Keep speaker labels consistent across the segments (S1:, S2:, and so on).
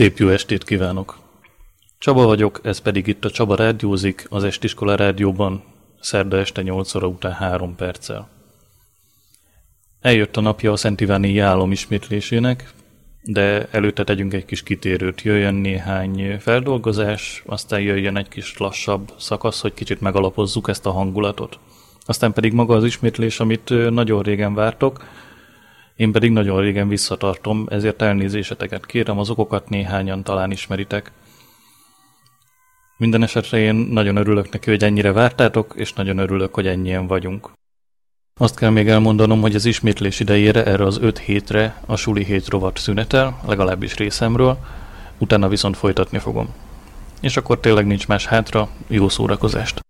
S1: Szép jó estét kívánok! Csaba vagyok, ez pedig itt a Csaba Rádiózik, az Estiskola Rádióban, szerda este 8 óra után 3 perccel. Eljött a napja a Szent Iváni Jálom ismétlésének, de előtte tegyünk egy kis kitérőt. Jöjjön néhány feldolgozás, aztán jöjjön egy kis lassabb szakasz, hogy kicsit megalapozzuk ezt a hangulatot. Aztán pedig maga az ismétlés, amit nagyon régen vártok, én pedig nagyon régen visszatartom, ezért elnézéseteket kérem, az okokat néhányan talán ismeritek. Minden esetre én nagyon örülök neki, hogy ennyire vártátok, és nagyon örülök, hogy ennyien vagyunk. Azt kell még elmondanom, hogy az ismétlés idejére erre az öt hétre a suli hét rovat szünetel, legalábbis részemről, utána viszont folytatni fogom. És akkor tényleg nincs más hátra, jó szórakozást!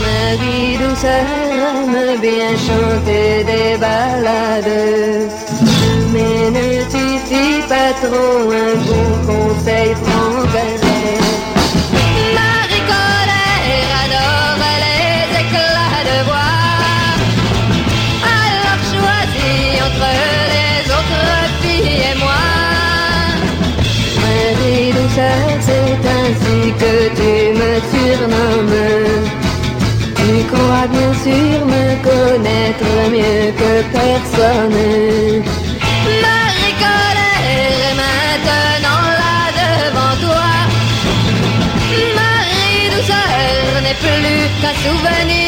S2: Ma
S3: vie douceur me bien chanter des balades. Mais ne suffit pas trop un bon conseil prends sur. Tu crois bien sûr me connaître mieux que personne.
S2: Marie Colère est maintenant là devant toi. Marie Douceur n'est plus qu'un souvenir.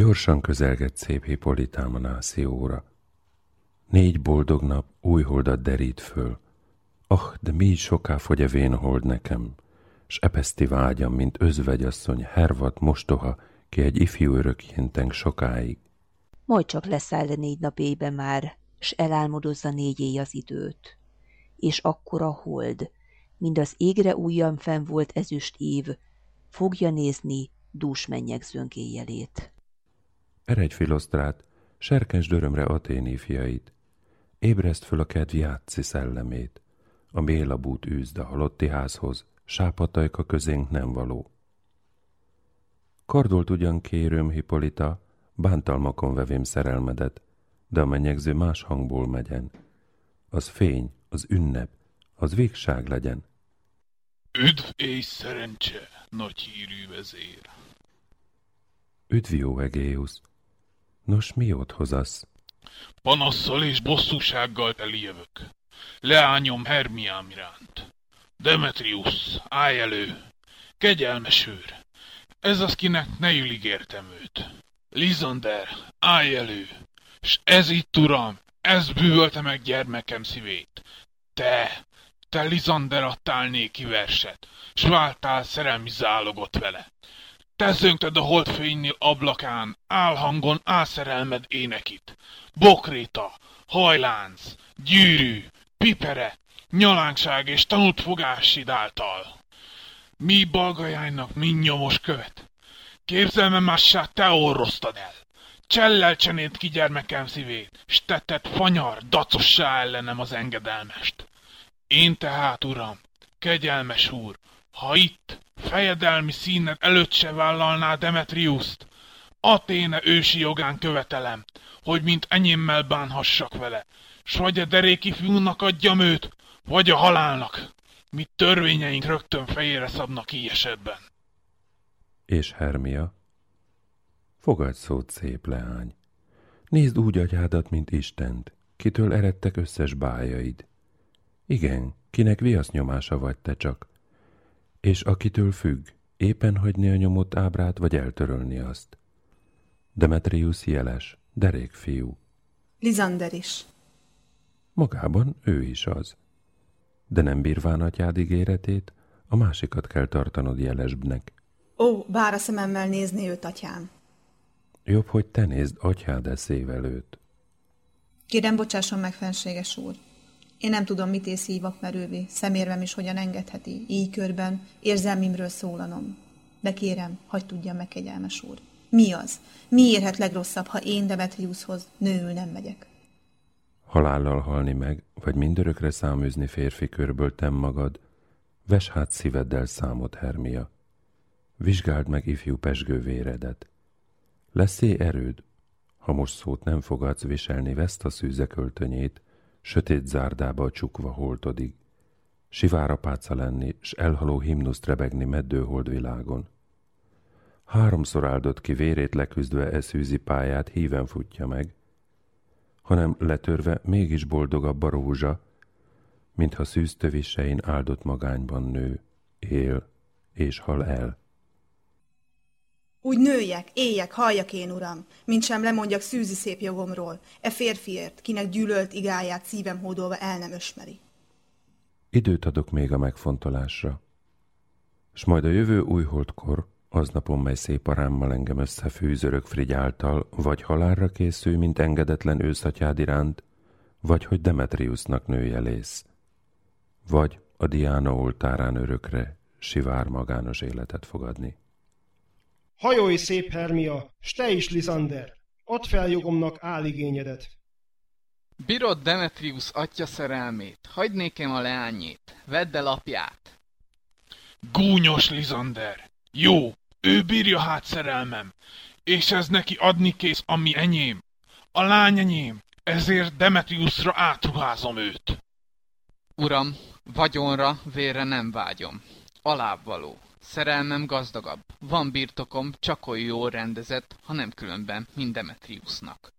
S4: gyorsan közelgett szép Hippolytámonászi óra. Négy boldog nap új holdat derít föl. Ah, de mi soká fogy a vénhold nekem, s epeszti vágyam, mint özvegyasszony, hervat, mostoha, ki egy ifjú örökjénteng sokáig.
S5: Majd csak leszáll a négy nap éjbe már, s elálmodozza négy éj az időt. És akkor a hold, mind az égre újjan fenn volt ezüst év, fogja nézni dús mennyegzőnk éjjelét.
S4: Eredj Filosztrát, serkensd örömre Aténi fiait. Ébreszt föl a kedv játszi szellemét. A bélabút űzd a halotti házhoz, sápatajka közénk nem való. Kardolt ugyan kérőm, Hipolita, bántalmakon vevém szerelmedet, de a menyegző más hangból megyen. Az fény, az ünnep, az végság legyen.
S6: Üdv és szerencse, nagy hírű vezér!
S4: Üdv jó Egéusz, Nos, mi ott hozasz?
S6: Panasszal és bosszúsággal eljövök. Leányom Hermiám iránt. Demetrius, állj elő! Kegyelmes őr! Ez az, kinek ne ígértem őt. Lizander, állj elő! S ez itt, uram, ez bűvölte meg gyermekem szívét. Te, te Lizander adtál néki verset, s váltál szerelmi zálogot vele. Te zöngted a holdfénynél ablakán, álhangon álszerelmed énekit. Bokréta, hajlánc, gyűrű, pipere, nyalánkság és tanult fogásid által. Mi balgajánynak mi nyomos követ? Képzelme mássát te orroztad el. Csellel csenét ki gyermekem szívét, s tetted fanyar, dacossá ellenem az engedelmest. Én tehát, uram, kegyelmes úr, ha itt, fejedelmi színed előtt se vállalná Demetriuszt, Aténe ősi jogán követelem, hogy mint enyémmel bánhassak vele, s vagy a deréki fiúnak adjam őt, vagy a halálnak, mit törvényeink rögtön fejére szabnak így esetben.
S4: És Hermia? Fogadj szót, szép leány. Nézd úgy agyádat, mint Istent, kitől eredtek összes bájaid. Igen, kinek viasz nyomása vagy te csak. És akitől függ, éppen hagyni a nyomott ábrát, vagy eltörölni azt. Demetrius jeles, derék fiú.
S7: Lizander is.
S4: Magában ő is az. De nem bírván atyád ígéretét, a másikat kell tartanod jelesbnek.
S7: Ó, bár a szememmel nézni őt, atyám.
S4: Jobb, hogy te nézd atyád eszével őt.
S7: Kérem, bocsásson meg, fenséges úr. Én nem tudom, mit ész hívak merővé, szemérvem is hogyan engedheti, így körben érzelmimről szólanom. De kérem, hagyd tudjam meg, kegyelmes úr. Mi az? Mi érhet legrosszabb, ha én Demetriushoz nőül nem megyek?
S4: Halállal halni meg, vagy mindörökre száműzni férfi körből tem magad, ves hát szíveddel számot, Hermia. Vizsgáld meg ifjú pesgő véredet. Lesz-é erőd, ha most szót nem fogadsz viselni veszt a szűze költönyét, sötét zárdába csukva holtodig, sivára páca lenni, s elhaló himnuszt rebegni meddő világon. Háromszor áldott ki vérét leküzdve e szűzi pályát híven futja meg, hanem letörve mégis boldogabb a rózsa, mintha szűztövisein áldott magányban nő, él és hal el.
S7: Úgy nőjek, éljek, halljak én, uram, mint sem lemondjak szűzi szép jogomról, e férfiért, kinek gyűlölt igáját szívem hódolva el nem ösmeri.
S4: Időt adok még a megfontolásra, s majd a jövő újholdkor, aznapon, mely szép arámmal engem összefűz örök frigy által, vagy halálra készül, mint engedetlen őszatyád iránt, vagy hogy Demetriusnak nőjelész, vagy a Diana oltárán örökre sivár magános életet fogadni.
S8: Hajolj szép Hermia, s te is, Lisander! Add fel jogomnak áligényedet!
S9: Bírod Demetrius atya szerelmét, hagyd nékem a leányét, vedd el apját.
S6: Gúnyos Lizander! Jó, ő bírja hát szerelmem, és ez neki adni kész, ami enyém. A lány enyém, ezért Demetriusra átruházom őt.
S9: Uram, vagyonra, vérre nem vágyom. Alábbvaló. Szerelmem gazdagabb. Van birtokom, csak olyan jól rendezett, ha nem különben, mint.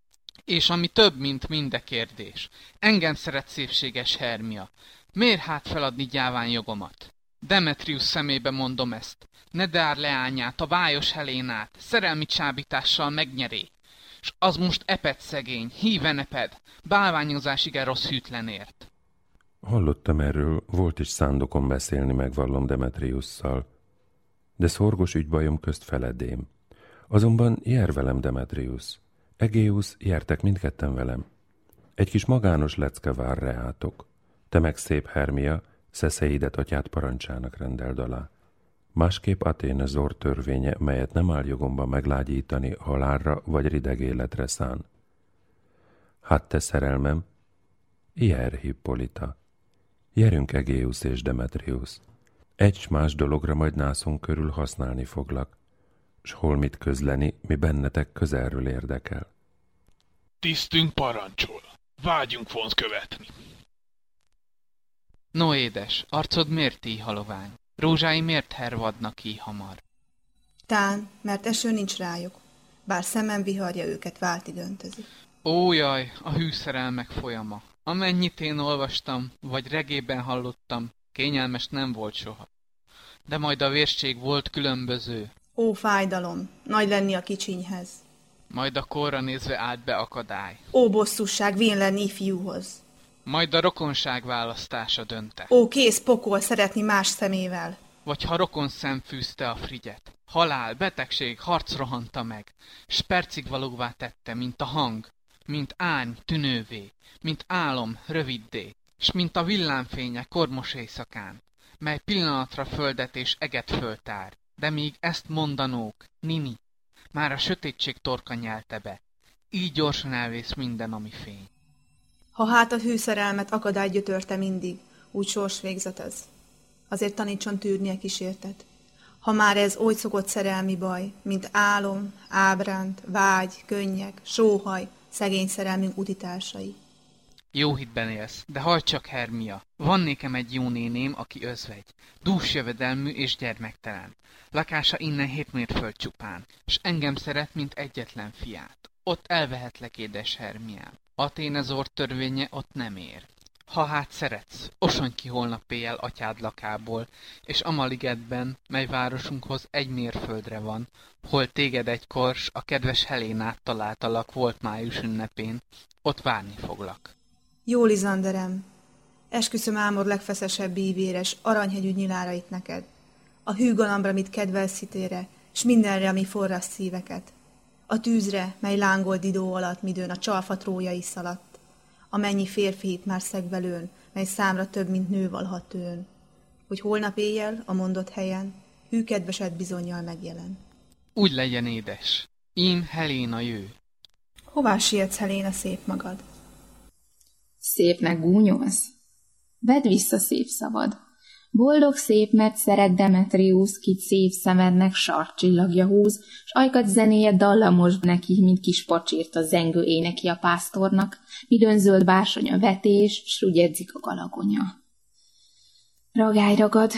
S9: És ami több, mint minde kérdés. Engem szeret szépséges Hermia. Miért hát feladni gyáván jogomat? Demetrius szemébe mondom ezt. Ne dár leányát, a vájos Helénát, szerelmi csábítással megnyeré. S az most eped szegény, híven eped, bálványozás igen rossz hűtlenért.
S4: Hallottam erről, volt is szándokom beszélni, megvallom Demetriusszal. De szorgos ügybajom közt feledém. Azonban jár velem Demetrius. Egéus, jártek mindketten velem. Egy kis magános lecke vár reátok. Te meg szép Hermia, szeszeidet atyát parancsának rendeld alá. Másképp Aténe zor törvénye, melyet nem áll jogomban meglágyítani halálra vagy rideg életre szán. Hát te szerelmem, Ier Hippolita, Jerünk Egéus és Demetrius. Egy más dologra majd nászunk körül használni foglak. s hol mit közleni, mi bennetek közelről érdekel.
S6: Tisztünk parancsol. Vágyunk vonz követni.
S9: No édes, arcod miért így halovány? Rózsái miért hervadnak így hamar?
S7: Tán, mert eső nincs rájuk, bár szemem viharja őket váltig öntözi.
S9: Ó jaj, a hűszerelmek folyama. Amennyit én olvastam, vagy regében hallottam, kényelmes nem volt soha. De majd a vérség volt különböző,
S7: Ó, fájdalom, nagy lenni a kicsinyhez.
S9: majd a korra nézve állt be akadály.
S7: Ó, bosszusság, vén lenni fiúhoz.
S9: Majd a rokonság választása dönte.
S7: Ó, kész pokol szeretni más szemével.
S9: Vagy ha rokon szem fűzte a frigyet. Halál, betegség, harc rohanta meg, s percig valóvá tette, mint a hang, mint ány tűnővé, mint álom röviddé, s mint a villámfénye kormos éjszakán, mely pillanatra földet és eget föltár, de míg ezt mondanók, Nini, már a sötétség torka nyelte be, így gyorsan elvész minden, ami fény.
S7: Ha hát a hűszerelmet akadály gyötörte mindig, úgy sors végzet ez. Azért tanítson tűrnie kísértet. Ha már ez oly szokott szerelmi baj, mint álom, ábránt, vágy, könnyek, sóhaj, szegény szerelmünk utitársai.
S9: Jó hitben élsz, de hagyd csak, Hermia. Van nékem egy jó néném, aki özvegy. Dús jövedelmű és gyermektelen. Lakása innen hét mérföld csupán, s engem szeret, mint egyetlen fiát. Ott elvehetlek, édes Hermiám. Aténezor törvénye ott nem ér. Ha hát szeretsz, osonj ki holnap éjjel atyád lakából, és Amaligetben, mely városunkhoz egy mérföldre van, hol téged egy kors, a kedves Helénát találtalak volt május ünnepén, ott várni foglak.
S7: Jó, Lizanderem, esküszöm álmod legfeszesebb bívéres, aranyhegyű nyilárait neked, a hű galambra, mit kedvelsz hitére, s mindenre, ami forraszt szíveket. A tűzre, mely lángol didó alatt, midőn a csalfa trójai szaladt, amennyi férfi hit már szegvelőn, mely számra több, mint nő valhat tőn, hogy holnap éjjel, a mondott helyen, hű kedvesed bizonyal megjelen.
S9: Úgy legyen édes. Ím Heléna jő.
S7: Hová sietsz, Heléna, szép magad?
S10: Szépnek gúnyolsz? Vedd vissza szép szavad. Boldog szép, mert szeret Demetrius, kit szép szemednek sarkcsillagja húz, s ajkat zenéje dallamos neki, mint kis pacsírt a zengő éneki a pásztornak, midőn zöld bársony a vetés, s rugyedzik a galagonya. Ragály ragad,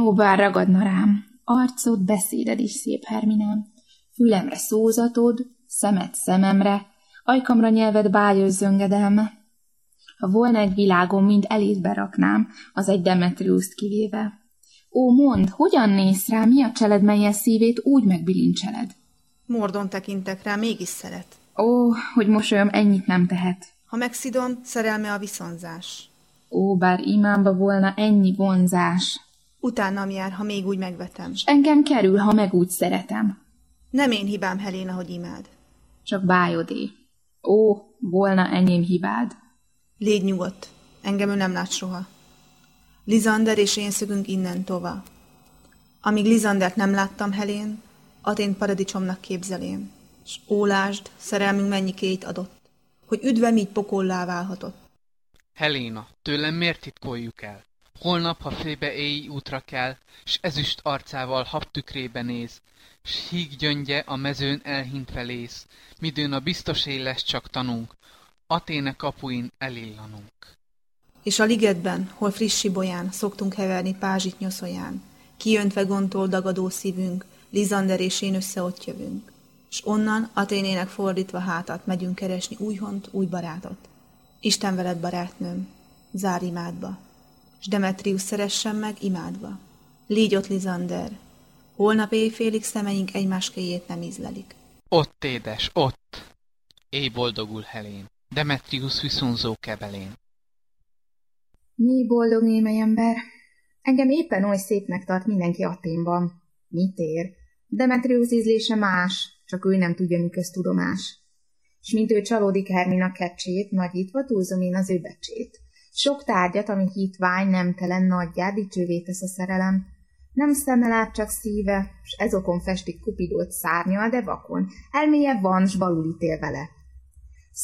S10: ó, bár ragadna rám, arcod, beszéded is szép, Herminám, fülemre szózatod, szemed szememre, ajkamra nyelved bájos zöngedelme, ha volna egy világom, mind elét beraknám, az egy Demetriuszt kivéve. Ó, mondd, hogyan néz rá, mi a cseled, melyel szívét úgy megbilincseled?
S7: Mordon tekintek rá, mégis szeret.
S10: Ó, hogy mosolyom ennyit nem tehet.
S7: Ha megszidom, szerelme a viszonzás.
S10: Ó, bár imámba volna ennyi vonzás.
S7: Utánam jár, ha még úgy megvetem.
S10: S engem kerül, ha meg úgy szeretem.
S7: Nem én hibám, Heléna, hogy imád.
S10: Csak bájodé. Ó, volna enyém hibád.
S7: Légy nyugodt, engem ő nem lát soha. Lizander és én szögünk innen tova. Amíg Lizandert nem láttam Helén, Atén paradicsomnak képzelém, s ólásd, szerelmünk mennyi két adott, hogy üdvem így pokollá válhatott.
S9: Heléna, tőlem miért titkoljuk el? Holnap, ha fébe éj útra kell, s ezüst arcával habtükrébe néz, s híg gyöngye a mezőn elhint felész, midőn a biztos éj lesz csak tanunk, Aténe kapuin elillanunk.
S7: És a ligetben, hol friss sibolyán, szoktunk heverni pázsit nyoszoján, kijöntve gondtól dagadó szívünk, Lizander és én össze ott jövünk. S onnan Aténének fordítva hátat megyünk keresni új hont, új barátot. Isten veled, barátnőm, zár imádba, s Demetrius szeressen meg imádva. Légy ott, Lizander, holnap éjfélig szemeink egymás kéjét nem ízlelik.
S9: Ott, édes, ott! Éj boldogul Helén, Demetrius viszonzó kebelén.
S10: Mi boldog némely ember? Engem éppen oly szépnek tart mindenki Aténban. Mit ér? Demetrius ízlése más, csak ő nem tudja, mi köztudomás. S mint ő csalódik Hermina kecsét, nagyítva túlzom én az ő becsét. Sok tárgyat, ami hitvány, nemtelen nagyjá, dicsővé tesz a szerelem. Nem szemmel át csak szíve, s ez okon festik Kupidót szárnyal, de vakon. Elméje van, s balul ítél vele.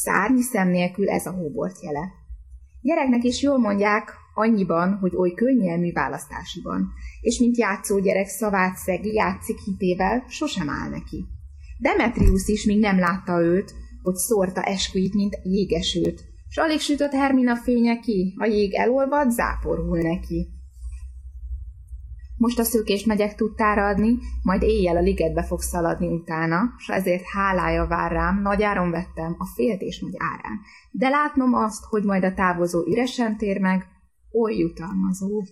S10: Szárnyi szem nélkül ez a hóbort jele. Gyereknek is jól mondják, annyiban, hogy oly könnyelmű választásiban, és mint játszógyerek szavát szegi, játszik hitével, sosem áll neki. Demetrius is még nem látta őt, hogy szórta esküit, mint jégesőt, s alig sütött Hermina fénye ki, a jég elolvad, záporul neki. Most a szőkést megyek tudtára adni, majd éjjel a ligetbe fog szaladni utána, s ezért hálája vár rám, nagyáron vettem a féltés nagy árán. De látnom azt, hogy majd a távozó üresen tér meg, oly jutalmazó.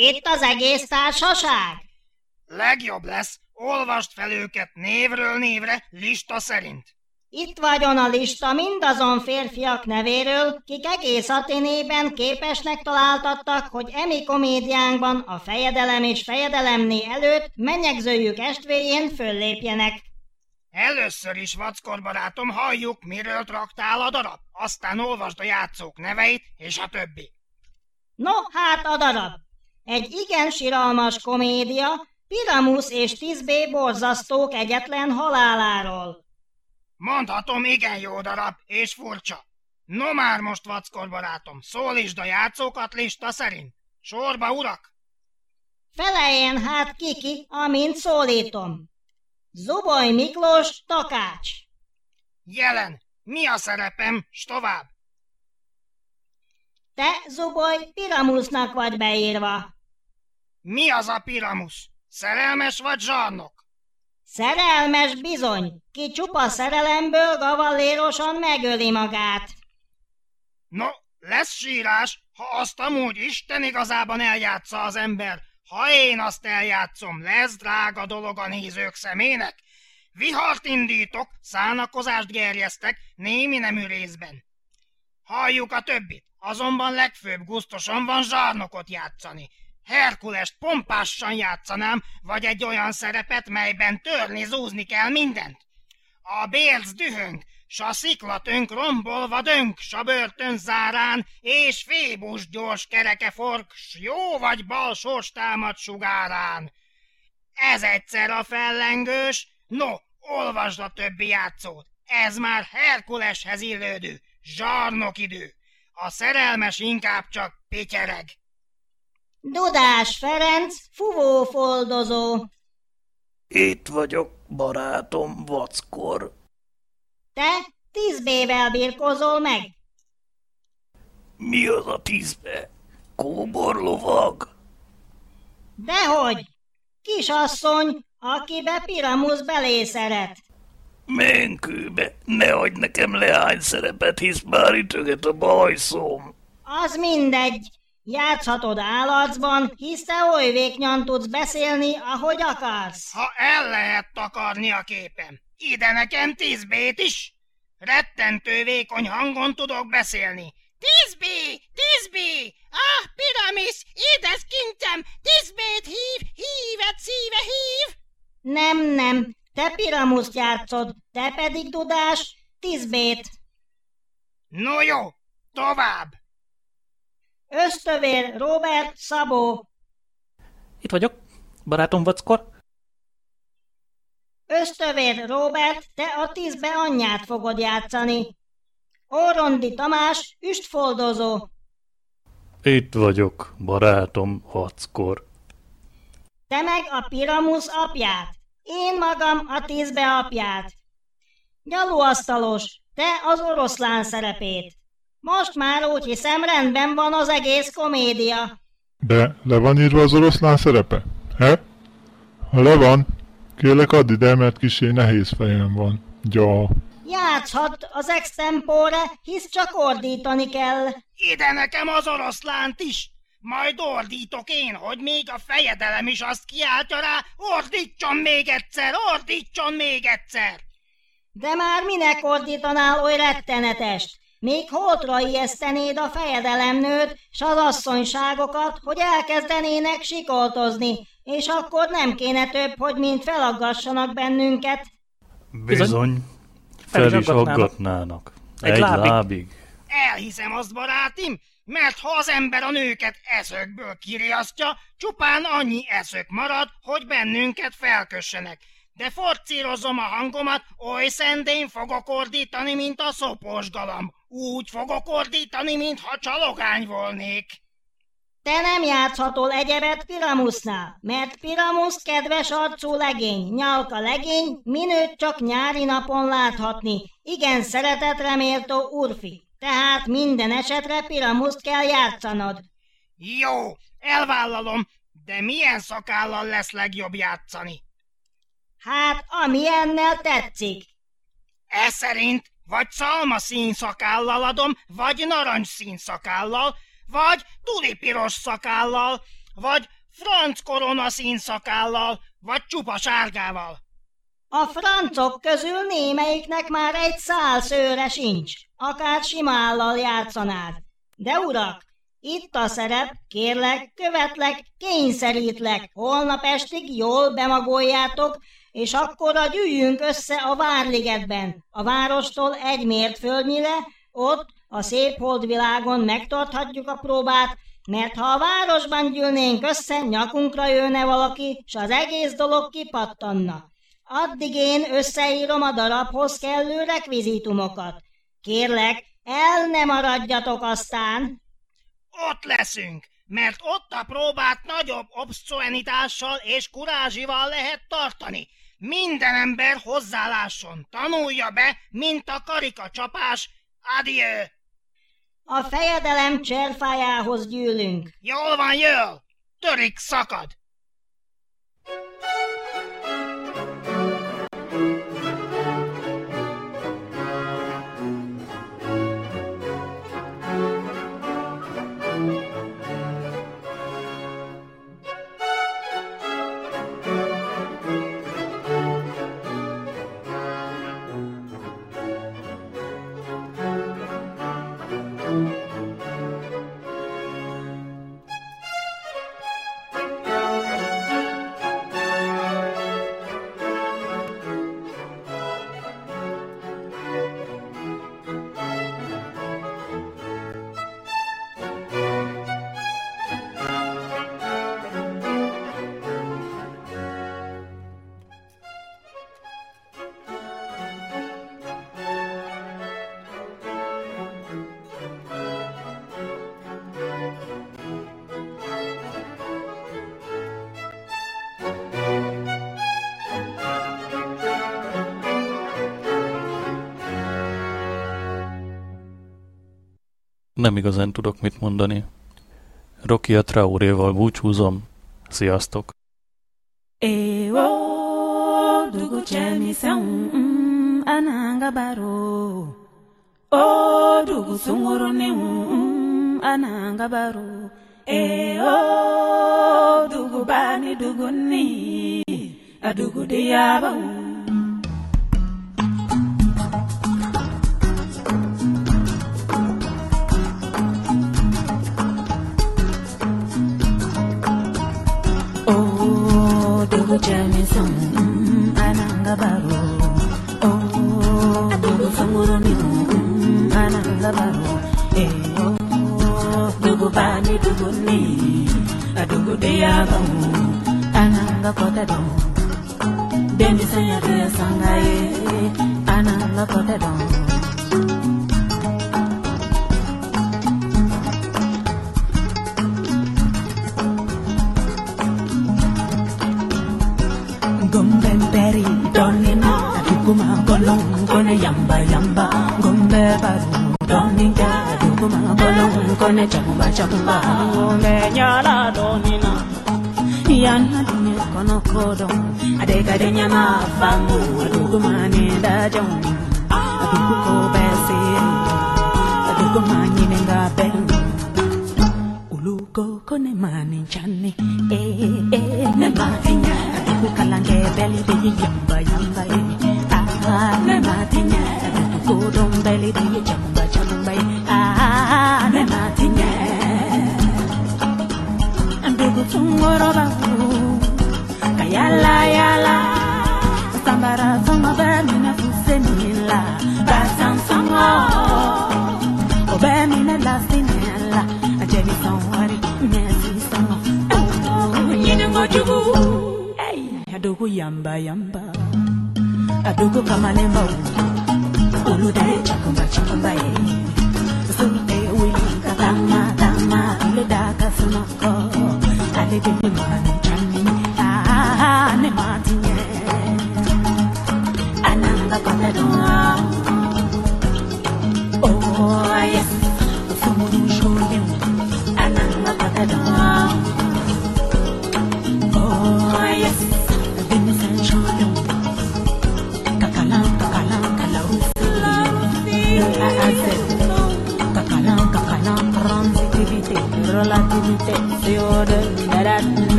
S11: Itt az egész társaság?
S12: Legjobb lesz, olvast fel őket névről névre, lista szerint.
S11: Itt vagyon a lista mindazon férfiak nevéről, kik egész Aténében képesnek találtattak, hogy emi komédiánkban a fejedelem és fejedelemné előtt menyegzőjük estvéjén föllépjenek.
S12: Először is, vackor barátom, halljuk, miről traktál a darab, aztán olvasd a játszók neveit és a többi.
S11: No, hát a darab. Egy igen siralmas komédia, Piramus és Tizbé borzasztók egyetlen haláláról.
S12: Mondhatom, igen jó darab, és furcsa. No már most, vackor barátom, szólítsd a játszókat lista szerint. Sorba, urak!
S11: Feleljen hát kiki, amint szólítom. Zuboly Miklós, Takács.
S12: Jelen, mi a szerepem, s tovább?
S11: Te, Zuboly, Piramusnak vagy beírva.
S12: Mi az a Piramus? Szerelmes vagy zsarnok?
S11: Szerelmes bizony, ki csupa szerelemből gavallérosan megöli magát.
S12: No, lesz sírás, ha azt amúgy Isten igazában eljátsza az ember. Ha én azt eljátszom, lesz drága dolog a nézők szemének. Vihart indítok, szánakozást gerjesztek, némi nemű részben. Halljuk a többit, azonban legfőbb gusztosan van zsarnokot játszani. Herkulest pompásan játszanám, vagy egy olyan szerepet, melyben törni, zúzni kell mindent. A bérc dühönk, s a sziklatönk rombolva dönk, s a börtön zárán, és Fébus gyors kereke fork, s jó vagy bal sors támad sugárán. Ez egyszer a fellengős, no, olvasd a többi játszót, ez már Herkuleshez illődő, zsarnok idő. A szerelmes inkább csak pityereg.
S11: Dudás Ferenc, fuvófoldozó.
S13: Itt vagyok, barátom, vackor.
S11: Te tízbével birkozol meg?
S13: Mi az a tízbe? Kóborlovag?
S11: Dehogy! Kisasszony, akibe Piramus belé szeret.
S13: Menkőbe, ne adj nekem leány szerepet, hisz már ütöget a bajszom.
S11: Az mindegy. Játszhatod állatban, hisz te oly véknyan tudsz beszélni, ahogy akarsz.
S12: Ha el lehet takarni a képem, ide nekem tíz bét is. Rettentő vékony hangon tudok beszélni. Tízbé! Tízbé! Ah, piramis! Édes kincsem! Tízbét hív! Hívet szíve hív!
S11: Nem, nem, te Piramuszt játszod, te pedig Dudás, tízbét.
S12: No jó, tovább!
S11: Ösztövér Robert Szabó.
S1: Itt vagyok, barátom vackor.
S11: Ösztövér Robert, te a tízbe anyját fogod játszani. Orondi Tamás, üstfoldozó.
S1: Itt vagyok, barátom vackor.
S11: Te meg a Piramusz apját. Én magam a tízbe apját. Gyalóasztalos, te az oroszlán szerepét. Most már úgy hiszem rendben van az egész komédia.
S14: De le van írva az oroszlán szerepe? He? Ha le van, kérlek add ide, mert kisé nehéz fejem van. Ja.
S11: Játszhat az extempore, hisz csak ordítani kell.
S12: Ide nekem az oroszlánt is! Majd ordítok én, hogy még a fejedelem is azt kiáltja rá, ordítson még egyszer, ordítson még egyszer!
S11: De már minek ordítanál oly rettenetest? Még holtra ijesztenéd a fejedelemnőt, s az asszonyságokat, hogy elkezdenének sikoltozni, és akkor nem kéne több, hogy mind felaggassanak bennünket.
S1: Bizony, fel is aggatnának. Egy, Egy lábig. lábig.
S12: Elhiszem azt, barátim, mert ha az ember a nőket eszökből kiriasztja, csupán annyi eszök marad, hogy bennünket felkössenek. De forcírozom a hangomat, oly szendén fogok ordítani, mint a szopós galamb. Úgy fogok ordítani, mintha csalogány volnék.
S11: Te nem játszhatol egyebet Piramusznál, mert Piramusz kedves arcú legény, nyalka legény, minőt csak nyári napon láthatni. Igen szeretetre méltó urfi, tehát minden esetre Piramuszt kell játszanod.
S12: Jó, elvállalom, de milyen szakállal lesz legjobb játszani?
S11: Hát, amilyennel tetszik.
S12: Ez szerint vagy szalmaszín szakállal adom, vagy narancsszín szakállal, vagy tulipiros szakállal, vagy franc koronaszín szakállal, vagy csupa sárgával.
S11: A francok közül némelyiknek már egy szál szőre sincs, akár simállal játszanád. De urak, itt a szerep, kérlek, követlek, kényszerítlek, holnap estig jól bemagoljátok, és akkor gyűjjünk össze a Várligetben, a várostól egy mért földnyire, ott a szép holdvilágon megtarthatjuk a próbát, mert ha a városban gyűlnénk össze, nyakunkra jönne valaki, s az egész dolog kipattanna. Addig én összeírom a darabhoz kellő rekvizitumokat. Kérlek, el ne maradjatok aztán!
S12: Ott leszünk, mert ott a próbát nagyobb obszcenitással és kurázsival lehet tartani. Minden ember hozzálásson, tanulja be, mint a karikacsapás. Adieu!
S11: A fejedelem cserfájához gyűlünk.
S12: Jól van, jól! Törik szakad!
S1: Nem igazán tudok mit mondani. Rocky a Traoréval búcsúzom. Sziasztok!
S15: Ewo dugu mm, ananga baro o dugu sunguruninw mm, ananga baro Ewo dugu bani duguni a dugu diyabaw cada um. Nemba adogo kama Nemba uludare chakomba chakomba ye. Sunde wili katama tama. Uleda kasumako. Alibini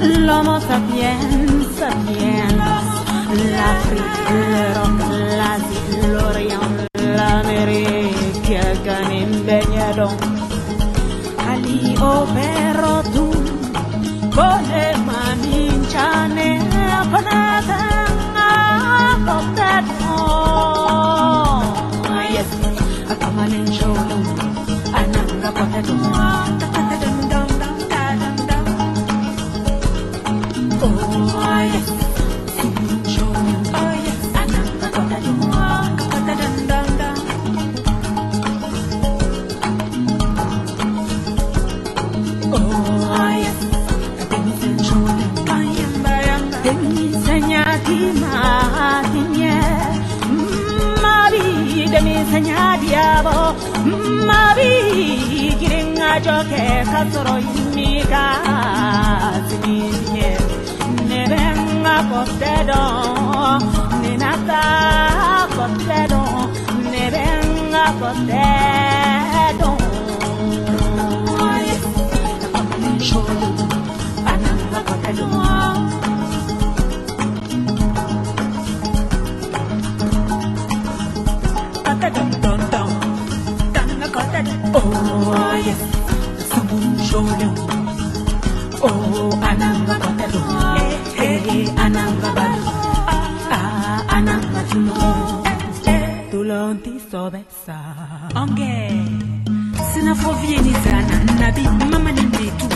S15: Lomo sapiens, sapiens, l'Afrique, l'Europe, l'Asie, l'Orient, l'Amérique, Ganim, Benyadon, Ali, Opera. Oh, ka imika i ka fini tiɲɛ. show you. Oh, ananga patelo, eh, eh, ananga balu, ah, ananga tulo, eh, tulonti sobesa. Onge, sina zana, nabi, mama nindi tu.